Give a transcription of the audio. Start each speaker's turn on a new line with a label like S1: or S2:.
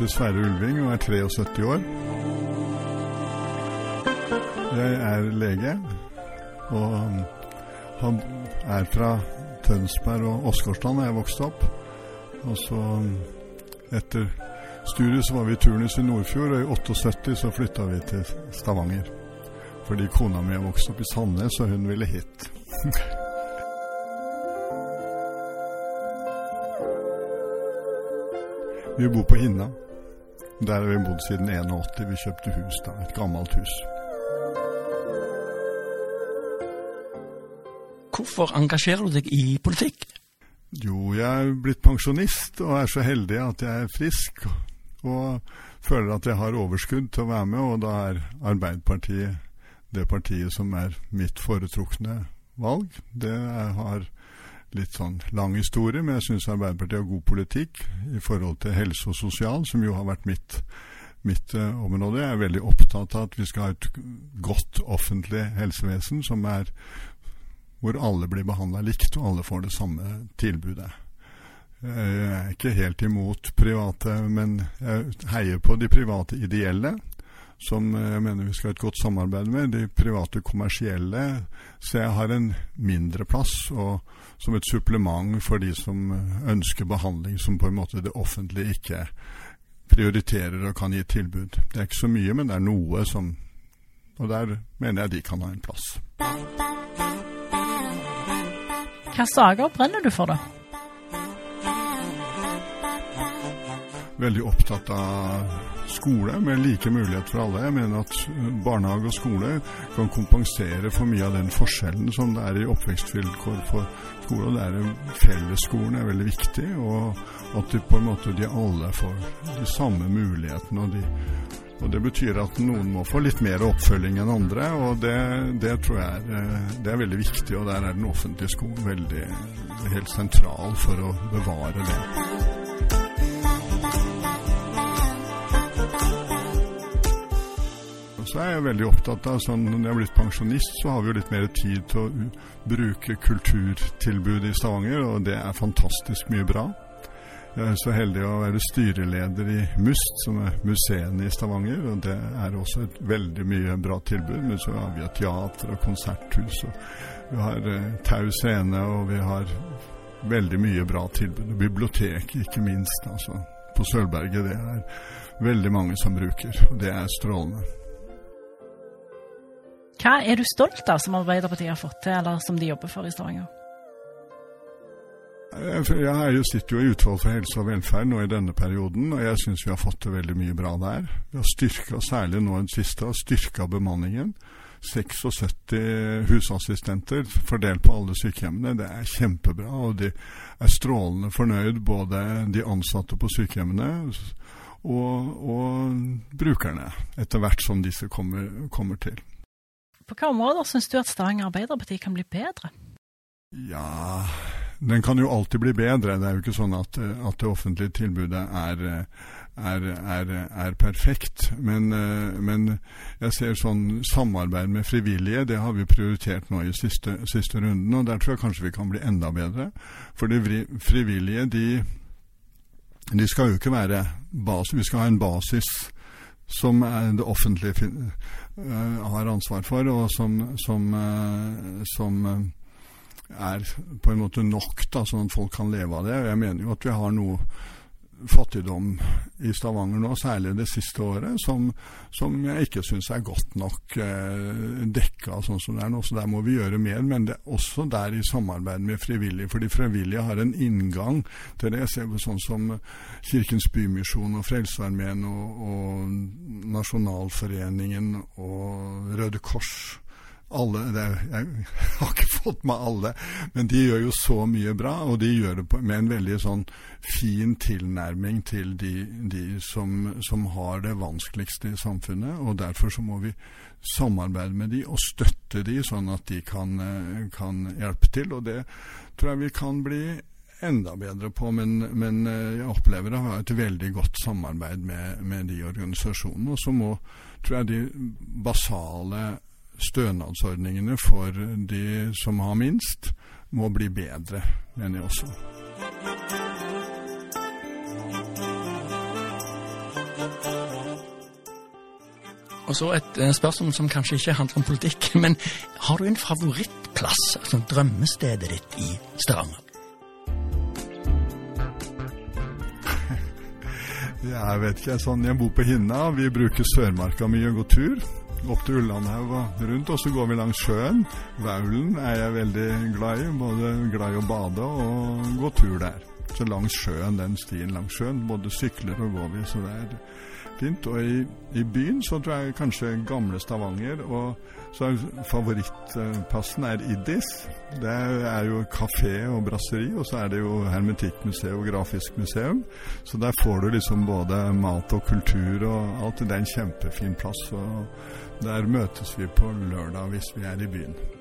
S1: Heter Sverre Ulving og er 73 år. Jeg er lege og han er fra Tønsberg og Åsgårdstrand da jeg vokste opp. Og så etter studiet så var vi i turnus i Nordfjord, og i 78 så flytta vi til Stavanger. Fordi kona mi vokste opp i Sandnes, og hun ville hit. Vi bor på Hinna. Der har vi bodd siden 81. Vi kjøpte hus da, et gammelt hus.
S2: Hvorfor engasjerer du deg i politikk?
S1: Jo, jeg er blitt pensjonist og er så heldig at jeg er frisk. Og føler at jeg har overskudd til å være med, og da er Arbeiderpartiet det partiet som er mitt foretrukne valg. Det har litt sånn lang historie, men jeg syns Arbeiderpartiet har god politikk i forhold til helse og sosial, som jo har vært mitt, mitt uh, område. Jeg er veldig opptatt av at vi skal ha et godt offentlig helsevesen som er hvor alle blir behandla likt, og alle får det samme tilbudet. Jeg er ikke helt imot private, men jeg heier på de private ideelle, som jeg mener vi skal ha et godt samarbeid med. De private kommersielle så jeg har en mindre plass, og som et supplement for de som ønsker behandling som på en måte det offentlige ikke prioriterer og kan gi tilbud. Det er ikke så mye, men det er noe som Og der mener jeg de kan ha en plass.
S3: Hvilke saker brenner du for, da?
S1: Veldig opptatt av skole med like mulighet for alle. Jeg mener at barnehage og skole kan kompensere for mye av den forskjellen som det er i oppvekstvilkår for skole. Og det er Fellesskolen er veldig viktig, og at de på en måte de alle får de samme mulighetene. og de og Det betyr at noen må få litt mer oppfølging enn andre, og det, det tror jeg er, det er, veldig viktig. Og der er den offentlige skolen veldig, helt sentral for å bevare det. Så er jeg veldig opptatt av, sånn Når jeg er blitt pensjonist, så har vi jo litt mer tid til å bruke kulturtilbudet i Stavanger, og det er fantastisk mye bra. Jeg er så heldig å være styreleder i MUST, som er museene i Stavanger. og Det er også et veldig mye bra tilbud. Men så har vi teater og konserthus. og Vi har eh, Tau scene, og vi har veldig mye bra tilbud. Og bibliotek, ikke minst. altså På Sølvberget. Det er veldig mange som bruker. og Det er strålende.
S3: Hva er du stolt av som Arbeiderpartiet har fått til, eller som de jobber for i Stavanger?
S1: Jeg sitter jo i utvalg for helse og velferd nå i denne perioden, og jeg syns vi har fått til veldig mye bra der. Vi har styrka, særlig nå i det siste, styrka bemanningen. 76 husassistenter fordelt på alle sykehjemmene. Det er kjempebra, og de er strålende fornøyd, både de ansatte på sykehjemmene og, og brukerne, etter hvert som disse kommer, kommer til.
S3: På hvilke områder syns du at Stavanger Arbeiderparti kan bli bedre?
S1: Ja den kan jo alltid bli bedre. Det er jo ikke sånn at, at det offentlige tilbudet er, er, er, er perfekt. Men, men, jeg ser sånn samarbeid med frivillige, det har vi prioritert nå i siste, siste runden. Og der tror jeg kanskje vi kan bli enda bedre. For de frivillige, de, de skal jo ikke være basis. Vi skal ha en basis som det offentlige har ansvar for, og som, som, som er på en måte nok, da, sånn at folk kan leve av det. Og Jeg mener jo at vi har noe fattigdom i Stavanger nå, særlig det siste året, som, som jeg ikke syns er godt nok eh, dekka sånn som det er nå. Så der må vi gjøre mer. Men det er også der i samarbeid med frivillige. For de frivillige har en inngang til det. Jeg ser på sånn som Kirkens Bymisjon og Frelsesarmeen og, og Nasjonalforeningen og Røde Kors alle er, Jeg har ikke fått med alle, men de gjør jo så mye bra, og de gjør det på, med en veldig sånn fin tilnærming til de, de som, som, har det vanskeligste i samfunnet. og Derfor så må vi samarbeide med de og støtte de, sånn at de kan, kan hjelpe til. Og det tror jeg vi kan bli enda bedre på, men, men jeg opplever å ha et veldig godt samarbeid med, med de organisasjonene. Og så må, tror jeg, de basale stønadsordningene for de som har minst, må bli bedre, mener jeg også.
S2: Og så et eh, spørsmål som kanskje ikke handler om politikk, men har du en favorittplass, altså drømmestedet ditt i Stavanger?
S1: Jeg vet ikke, sånn jeg bor på Hinna. Vi bruker Sørmarka mye og går tur opp til Ullandhaug og rundt, og så går vi langs sjøen. Vaulen er jeg veldig glad i. Både glad i å bade og gå tur der. Så langs sjøen, den stien langs sjøen, både sykler og går vi, så det er fint. Og i, i byen så tror jeg kanskje gamle Stavanger. og så er favorittplassen er Iddis. Det er jo kafé og brasseri, og så er det jo hermetikkmuseum og grafisk museum. Så der får du liksom både mat og kultur og alt. Det er en kjempefin plass. og Der møtes vi på lørdag hvis vi er i byen.